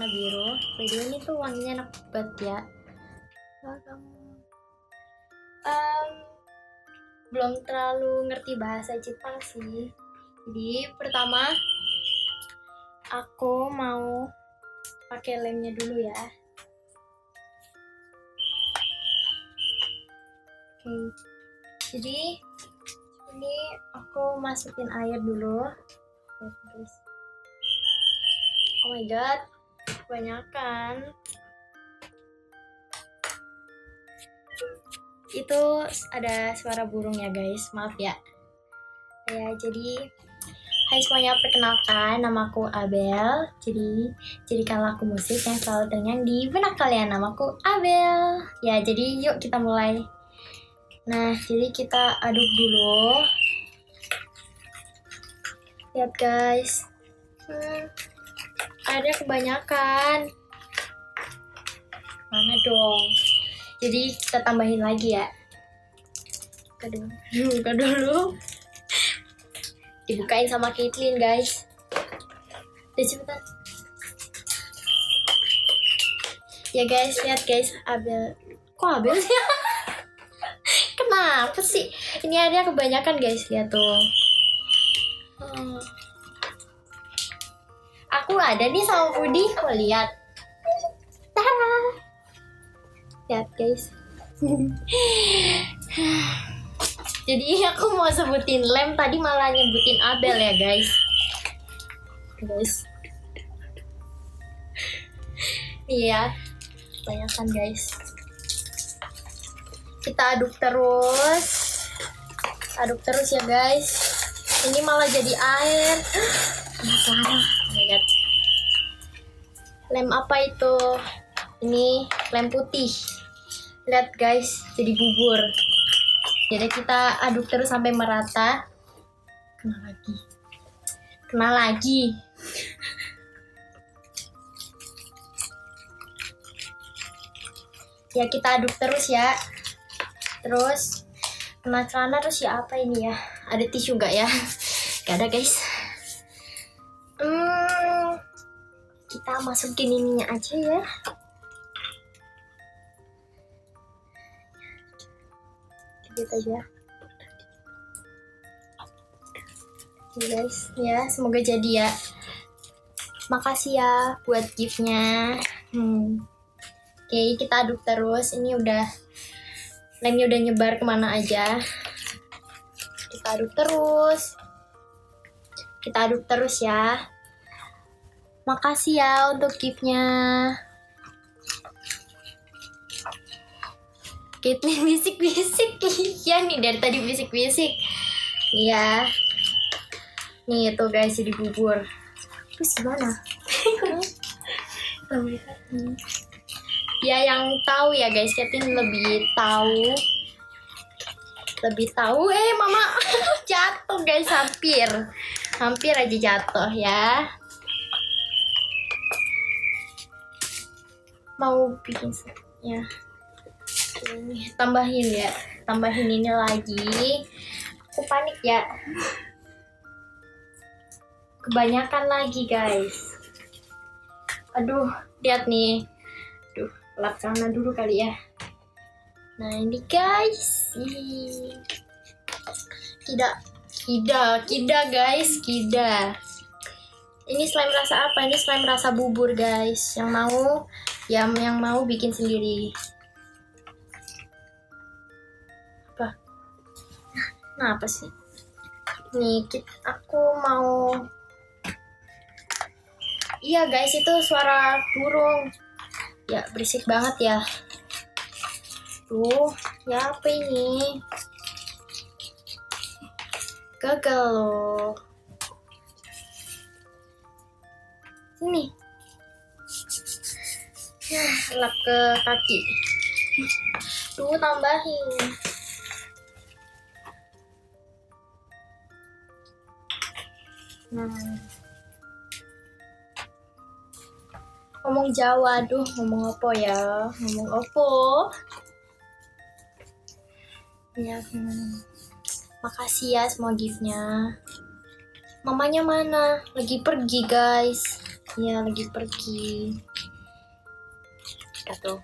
warna biru. By the way ini tuh wanginya enak banget ya. Um, belum terlalu ngerti bahasa Jepang sih. Jadi pertama aku mau pakai lemnya dulu ya. Oke. Jadi ini aku masukin air dulu. Oh my god kebanyakan itu ada suara burung ya guys maaf ya ya jadi Hai semuanya, perkenalkan namaku Abel. Jadi, jadikan lagu musik yang selalu terngiang di benak kalian. Namaku Abel. Ya, jadi yuk kita mulai. Nah, jadi kita aduk dulu. Lihat guys. Hmm, ada kebanyakan. Mana dong? Jadi kita tambahin lagi ya. Buka dulu. Buka dulu dibukain sama Caitlyn guys Udah cepetan ya guys lihat guys Abel kok Abel sih kenapa sih ini ada kebanyakan guys lihat tuh hmm. Aku ada nih sama Budi mau lihat. Tara. lihat guys. Jadi aku mau sebutin lem. Tadi malah nyebutin Abel ya guys. Guys. Iya. Kebanyakan guys. Kita aduk terus. Aduk terus ya guys. Ini malah jadi air lihat lem apa itu? Ini lem putih. Lihat guys jadi bubur. Jadi kita aduk terus sampai merata. Kena lagi. Kena lagi. Ya kita aduk terus ya. Terus kena celana terus ya apa ini ya? Ada tisu gak ya? Gak ada guys kita masukin ininya aja ya. Gitu aja. Oke guys. Ya semoga jadi ya. Makasih ya buat giftnya. Hmm. oke kita aduk terus. Ini udah lemnya udah nyebar ke mana aja. Kita aduk terus. Kita aduk terus ya makasih ya untuk giftnya. Caitlyn bisik-bisik. Iya nih dari tadi bisik-bisik. Iya. Nih itu guys jadi bubur. Terus gimana? Ya yang tahu ya guys Caitlyn lebih tahu. Lebih tahu. Eh mama jatuh guys hampir. Hampir aja jatuh ya mau bikin ya. Ini tambahin ya. Tambahin ini lagi. Aku panik ya. Kebanyakan lagi guys. Aduh lihat nih. Aduh lap sana dulu kali ya. Nah ini guys. Tidak kida kida guys. Kida ini slime rasa apa? Ini slime rasa bubur guys. Yang mau yang yang mau bikin sendiri. Apa? Nah apa sih? Nih kit- aku mau iya guys itu suara burung. Ya berisik banget ya. Tuh ya apa ini? Gagal loh ini Nah, lap ke kaki. Tuh tambahin. Nah. Ngomong Jawa, aduh ngomong apa ya? Ngomong apa? Ya, hmm. makasih ya semua giftnya. Mamanya mana? Lagi pergi guys. Ya lagi pergi. Tuh.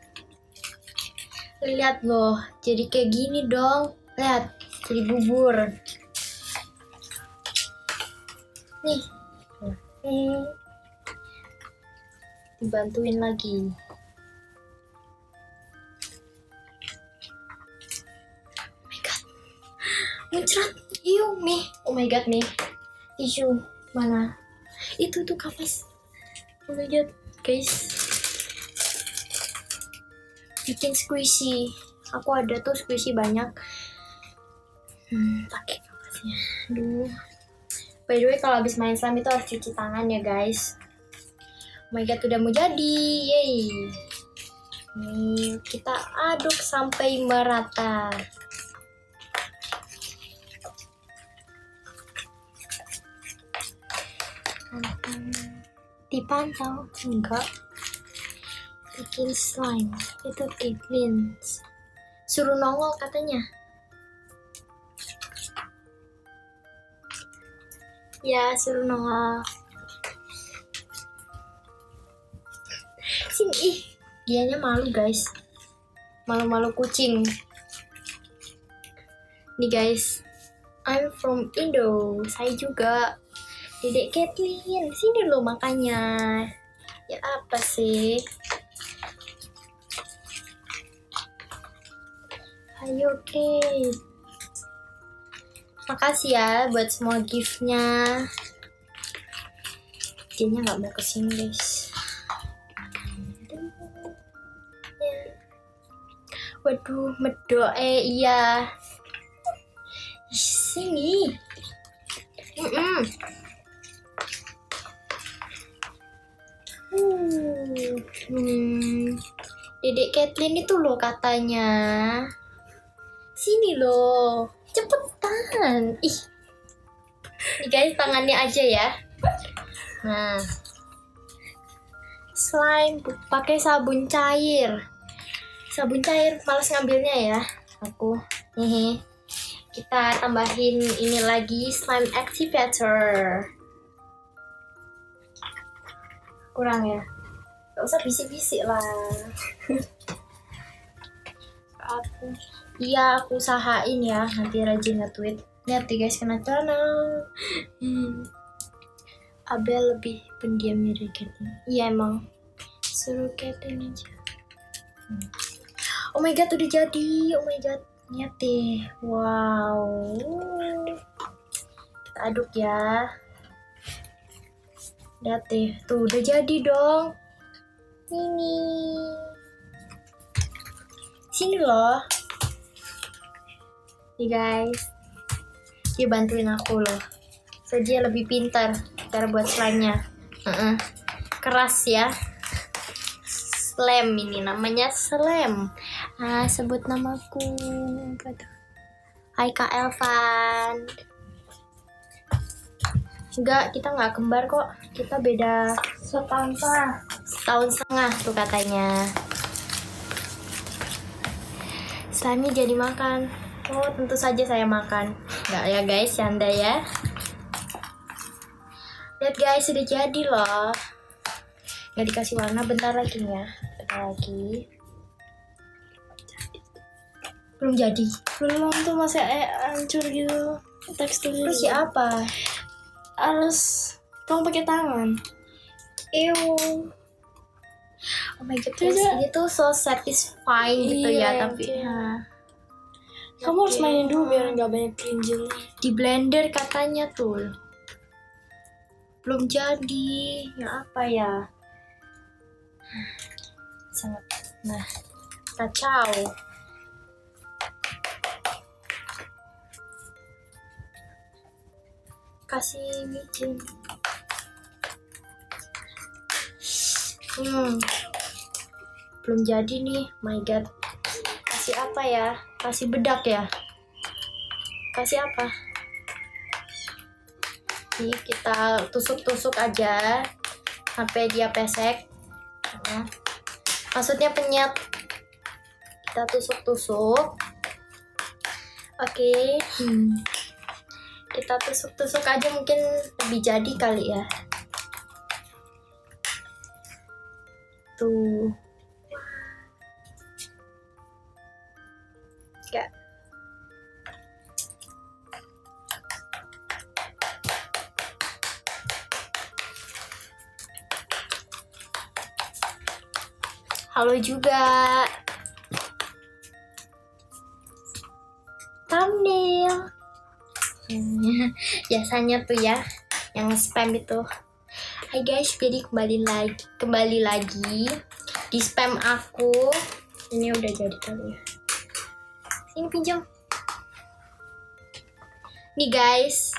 Lihat loh jadi kayak gini dong. Lihat jadi bubur. Nih. Nih. Dibantuin lagi. Oh my god. Muncrat. Iyo mi. Oh my god mi. Tisu mana? Itu tuh kapas oh my god guys. Bikin squishy. Aku ada tuh squishy banyak. Hmm, pakai kapasnya aduh. By the way kalau habis main slime itu harus cuci tangan ya guys. Oh my god udah mau jadi. Yay. Nih kita aduk sampai merata dipantau enggak bikin slime. Itu Caitlyn suruh nongol katanya. Ya suruh nongol. Sini. Ih dianya malu guys. Malu-malu kucing. Nih guys. I'm from Indo. Saya juga Dedek Kathleen, sini lo makanya. Ya apa sih? Ayo Kate. Makasih ya buat semua giftnya. Dia nggak mau ke sini guys. Waduh, medok eh iya. Sini. Mm -mm. Hmm, Dedek Kathleen itu loh katanya. Sini loh, cepetan. Ih, nih guys tangannya aja ya. Nah, slime pakai sabun cair. Sabun cair, males ngambilnya ya. Aku, hehe. Kita tambahin ini lagi slime activator. Kurang ya? Gak usah bisik-bisik lah. Aku iya aku usahain ya nanti rajin nge-tweet. Lihat deh guys kena channel hmm. Abel lebih pendiam dari Caitlyn iya emang. Suruh Caitlyn aja. Hmm. oh my god udah jadi. Oh my god. Lihat deh. Wow. Kita aduk ya Lihat deh, tuh udah jadi dong. Ini. Sini loh. Nih guys. Dia bantuin aku loh. So dia lebih pintar cara buat slime-nya. Uh -uh. Keras ya. Slam ini namanya slam. Ah, sebut namaku. Hai Kak Elvan. Enggak, kita nggak kembar kok. Kita beda setahun setengah. Setahun setengah tuh katanya. Slime jadi makan. Oh, tentu saja saya makan. Enggak ya guys, canda ya. Lihat guys, sudah jadi loh. Nggak dikasih warna, bentar lagi ya. Bentar lagi. Belum jadi. belum tuh masih eh, hancur gitu teksturnya Terus ya apa? Harus tolong pakai tangan Ew. Oh my god, guys, ini tuh so satisfying gitu Iya, ya, tapi oke. nah, kamu harus mainin dulu biar nggak banyak kerinjil di blender katanya tuh. Belum jadi. Ya apa ya? Sangat. Nah, kacau. Kasih micin. Hmm. Belum jadi nih. My god. Kasih apa ya? Kasih bedak ya? Kasih apa? Nih kita tusuk-tusuk aja sampai dia pesek. Nah, Maksudnya penyet. Kita tusuk-tusuk. Oke. Hmm. Kita tusuk-tusuk aja mungkin lebih jadi kali ya. tuh Gak. Halo juga. Thumbnail. Biasanya tuh ya yang spam itu. Hai guys, jadi kembali lagi kembali lagi di spam aku. Ini udah jadi kali ya. Sini pinjam. Nih guys,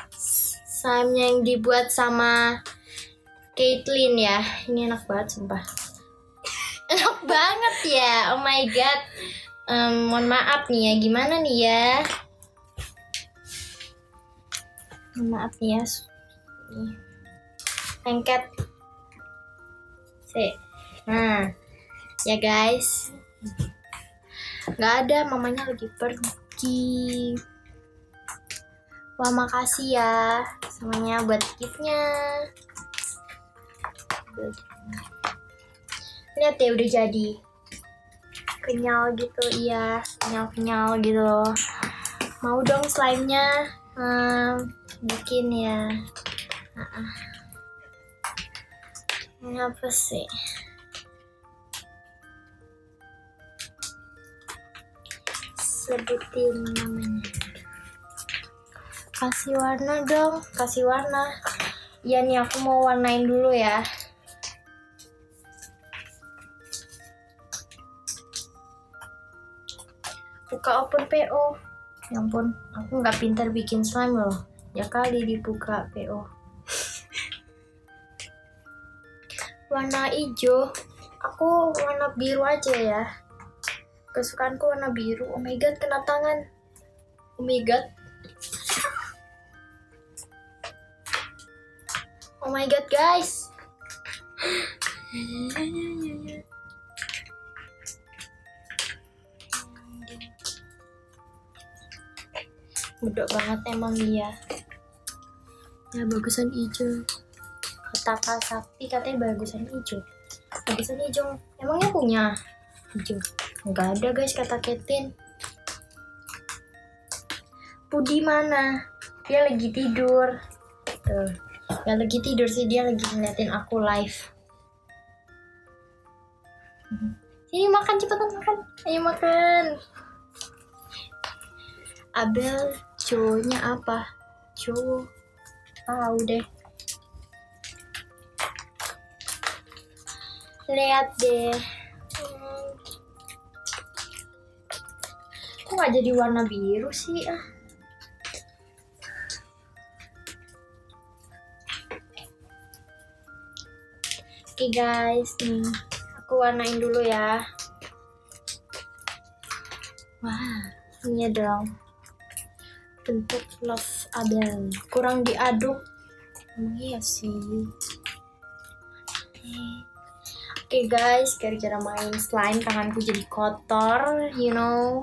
slime yang dibuat sama Caitlyn ya. Ini enak banget sumpah. Enak banget ya. Oh my god. Em, mohon maaf nih ya, gimana nih ya? Maaf ya. Lengket. Sih. Nah, ya guys. Nggak ada, mamanya lagi pergi. Wah, makasih ya semuanya buat giftnya. Lihat ya udah jadi kenyal gitu iya kenyal kenyal gitu mau dong slime nya hmm, bikin ya. Ah-ah. ini apa sih? Sebutin namanya. Kasih warna dong kasih warna. Iya nih aku mau warnain dulu ya. Buka open PO ya ampun aku nggak pintar bikin slime loh ya kali dibuka PO warna hijau. Aku warna biru aja ya. Kesukaanku warna biru. Oh my god kena tangan. Oh my god. Oh my god guys. Bedok banget emang dia. Ya bagusan hijau. Kata Kak Sakti katanya bagusan hijau. Bagusan hijau. Emangnya punya hijau? Enggak ada guys kata Ketin. Pudi mana? Dia lagi tidur. Tuh. Ya lagi tidur sih dia lagi ngeliatin aku live. Sini makan cepetan makan. Ayo makan. Abel cowoknya apa? Cowok. Tahu deh. Lihat deh. Kok nggak jadi warna biru sih? Ah. Oke guys, nih aku warnain dulu ya. Wah, ini dong bentuk love Abel kurang diaduk. Emang iya sih. Oke guys gara-gara main slime tanganku jadi kotor you know.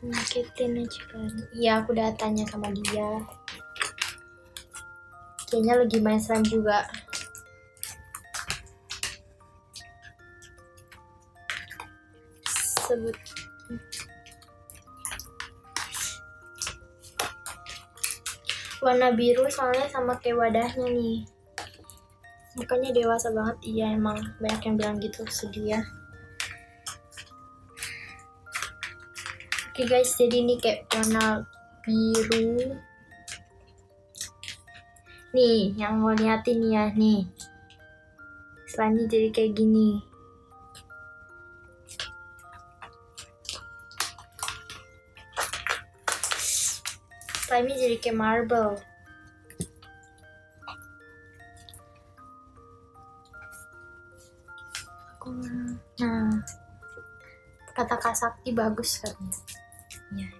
Nyakitin aja kan. Iya aku udah tanya sama dia. Kayaknya lagi main slime juga. Sebut warna biru soalnya sama kayak wadahnya nih. Mukanya dewasa banget. Iya emang banyak yang bilang gitu. Sedih ya. Oke guys. Jadi ini kayak warna biru. Nih yang mau liatin ya nih. Selanjutnya jadi kayak gini slime jadi kayak marble. Nah, kata Kak Sakti bagus katanya. Ya.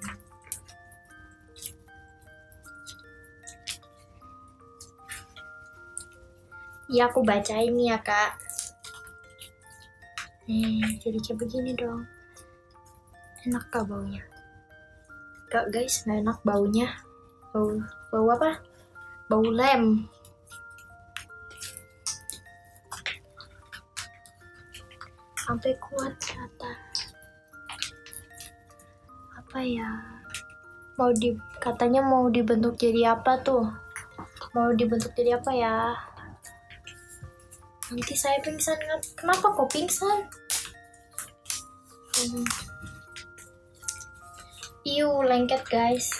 Iya aku bacain nih ya kak. Eh, jadi kayak begini dong. Enak kak baunya? Gak guys, nggak enak baunya. Bau, bau apa? Bau lem. sampai kuat kata apa ya mau di katanya mau dibentuk jadi apa tuh mau dibentuk jadi apa ya nanti saya pingsan kenapa kok pingsan hmm. Iu lengket guys.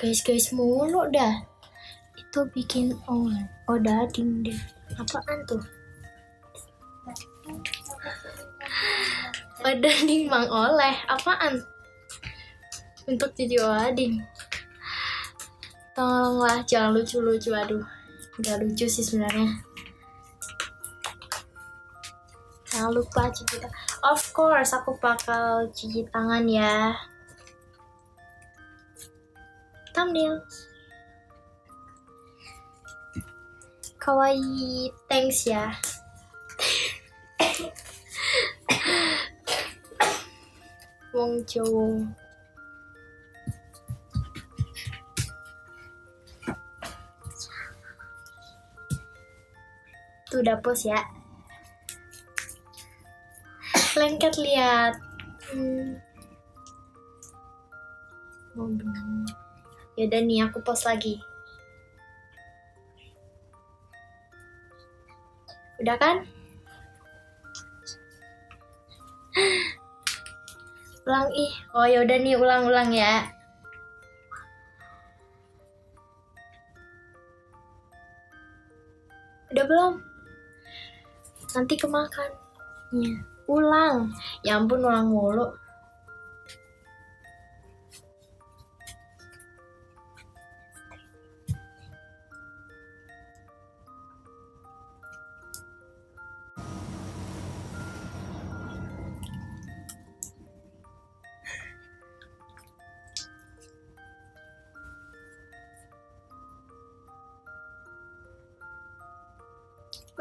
Guys guys mulu dah. Itu bikin oh oh dading deh apaan tuh? Oh dading mang oleh. Apaan? Untuk jadi wading tolonglah jangan lucu-lucu. Aduh nggak lucu sih sebenarnya. Jangan lupa cuci tangan of course aku bakal cuci tangan ya thumbnail kawaii thanks ya. Wong Jowo Tuh udah post ya. Lengket lihat. Hmm. Oh, Yaudah nih aku post lagi Udah kan? ulang ih. Oh yaudah nih ulang-ulang ya. Udah belum? Nanti kemakan. Ya. Ulang. Ya ampun ulang mulu.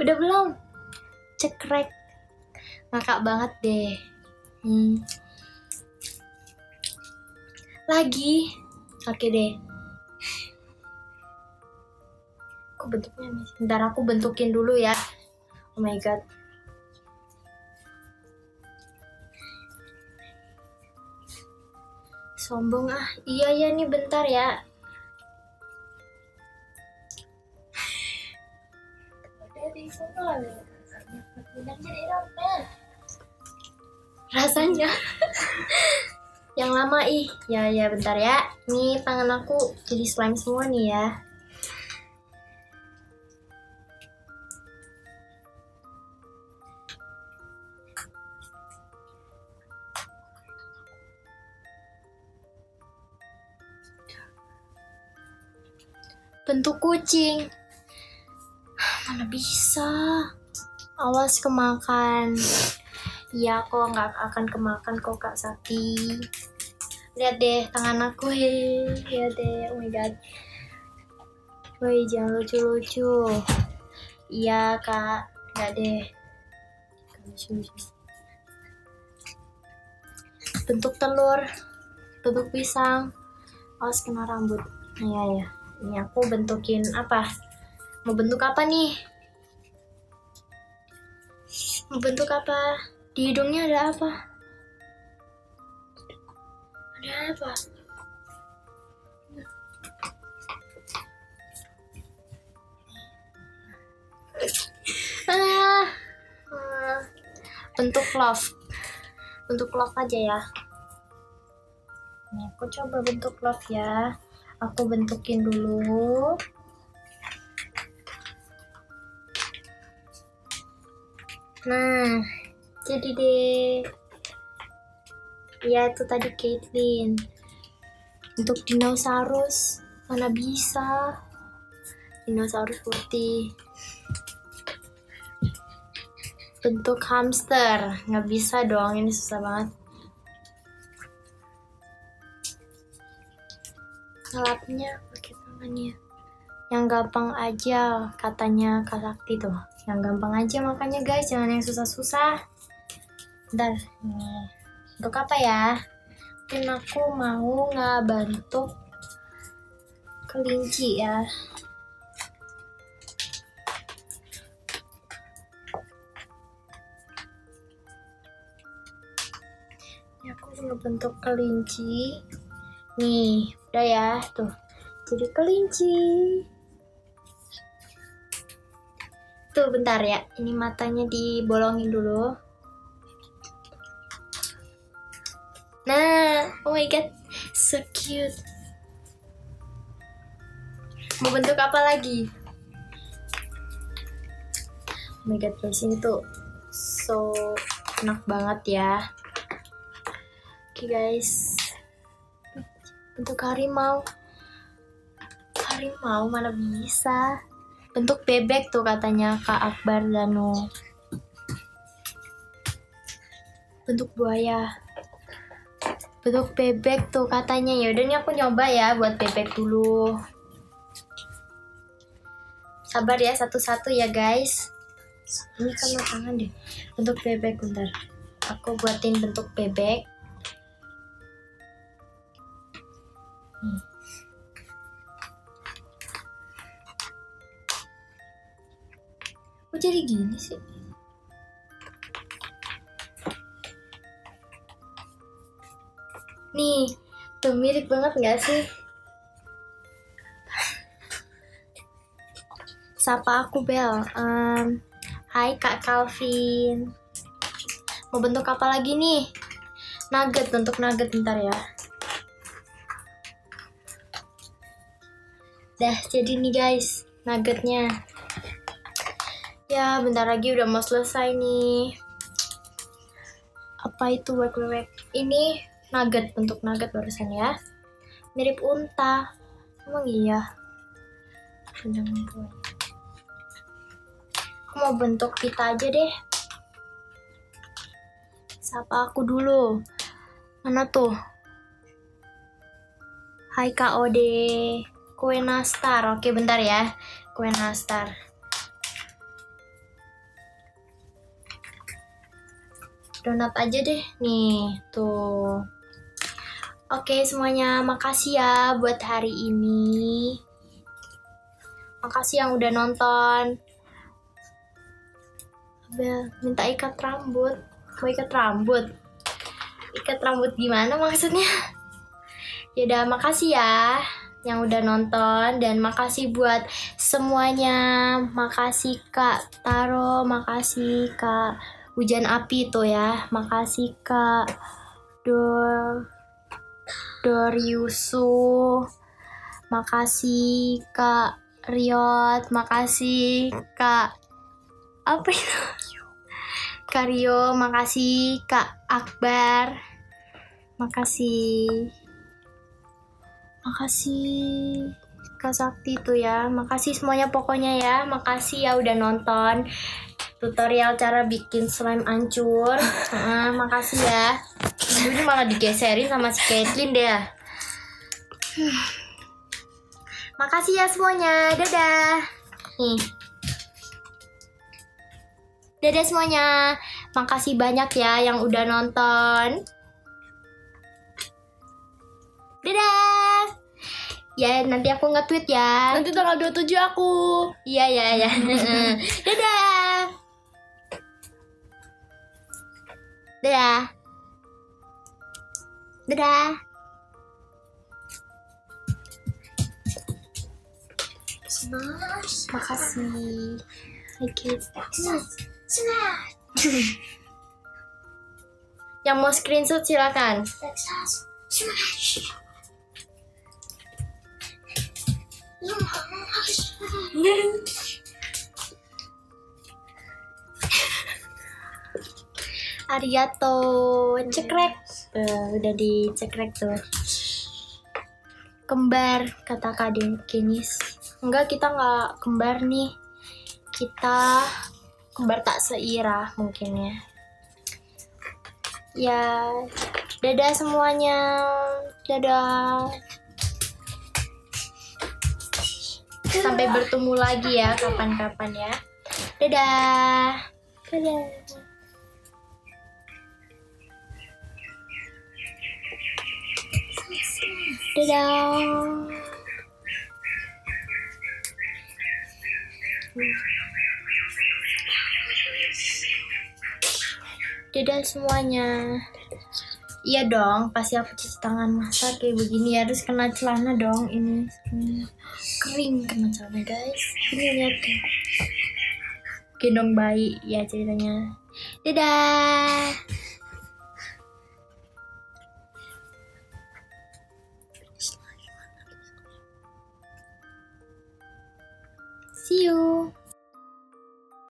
Udah belum? Cekrek. Ngakak banget deh. Hmm. Lagi. Oke deh. Aku bentuknya nih. Bentar aku bentukin dulu ya. Oh my god. Sombong ah. Iya ya nih bentar ya. Ih ya ya bentar ya. Nih tangan aku jadi slime semua nih ya. Bentuk kucing. Mana bisa? Awas kemakan. Iya kok nggak akan kemakan kok Kak Sakti. Lihat deh tangan aku he, lihat deh, oh my god. Woi jangan lucu-lucu. Iya kak, nggak deh. Bentuk telur, bentuk pisang, awas kena rambut. Nah, ya ya, ini aku bentukin apa? Mau bentuk apa nih? Mau bentuk apa? Di hidungnya ada apa? Apa? Ah, bentuk love. Bentuk love aja ya. Nih, aku coba bentuk love ya. Aku bentukin dulu. Nah, jadi deh ya itu tadi Caitlyn. Untuk dinosaurus mana bisa? Dinosaurus putih. Bentuk hamster. Nggak bisa dong ini susah banget. Ngelapnya pakai tangannya. Yang gampang aja katanya Kak Sakti tuh. Yang gampang aja makanya guys. Jangan yang susah-susah. Bentar, nih. Untuk apa ya? Mungkin aku mau ngebentuk kelinci ya. Ini aku ngebentuk kelinci. Nih, udah ya, tuh. Jadi kelinci. Tuh, bentar ya. Ini matanya dibolongin dulu. Nah, oh my god, so cute. Mau bentuk apa lagi? Oh my god, guys, ini tuh so enak banget ya. Oke guys, bentuk harimau. Harimau mana bisa? Bentuk bebek tuh katanya Kak Akbar Danu. Bentuk buaya bentuk bebek tuh katanya. Ya udah nih aku nyoba ya buat bebek dulu. Sabar ya satu-satu ya guys. Ini kan tangan deh. Bentuk bebek bentar. Aku buatin bentuk bebek. Nih. Kok jadi gini sih? Nih, tuh mirip banget nggak sih? Sapa aku Bel. Em, hai Kak Calvin. Mau bentuk apa lagi nih? Nugget, bentuk nugget bentar ya. Dah, jadi nih guys, nuggetnya. Ya, bentar lagi udah mau selesai nih. Apa itu wek-wek? Ini nugget bentuk nugget barusan ya. Mirip unta. Emang iya? Buat. aku mau bentuk pita aja deh. Sapa aku dulu. Mana tuh? Hai Kak Ode. Kue nastar. Oke bentar ya. Kue nastar. Donat aja deh. Nih tuh Oke semuanya, makasih ya buat hari ini. Makasih yang udah nonton. Abel, minta ikat rambut. Mau ikat rambut? Ikat rambut gimana maksudnya? Yaudah, makasih ya yang udah nonton dan makasih buat semuanya. Makasih Kak Taro, makasih Kak Hujan Api tuh ya. Makasih Kak Dor Doryusu makasih Kak Riot. Makasih Kak apa itu Kak Rio makasih Kak Akbar. Makasih. Makasih Kak Sakti tuh ya. Makasih semuanya pokoknya ya. Makasih ya udah nonton tutorial cara bikin slime ancur. Ah, makasih ya ini malah digeserin sama si Caitlyn deh ya. Makasih ya semuanya. Dadah. Nih. Dadah semuanya. Makasih banyak ya yang udah nonton. Dadah. Ya, nanti aku nge-tweet ya. Nanti tanggal 27 aku. Iya, iya, iya. Dadah. Dadah. Dadah. Makasih. Oke. Yang mau screenshot silakan. Arigato, cekrek. Eh, udah dicekrek tuh. Kembar kata Kak Kinis. Enggak, kita nggak kembar nih. Kita kembar tak seirah mungkin ya. Ya, dadah semuanya. Dadah. Sampai bertemu lagi ya kapan-kapan ya. Dadah. Dadah. Dadah. Dadah semuanya. Iya dong, pasti aku cuci tangan masa kayak begini terus kena celana dong ini kering kena celana guys. Ini lihat deh. Gendong bayi ya ceritanya. Dadah. See you.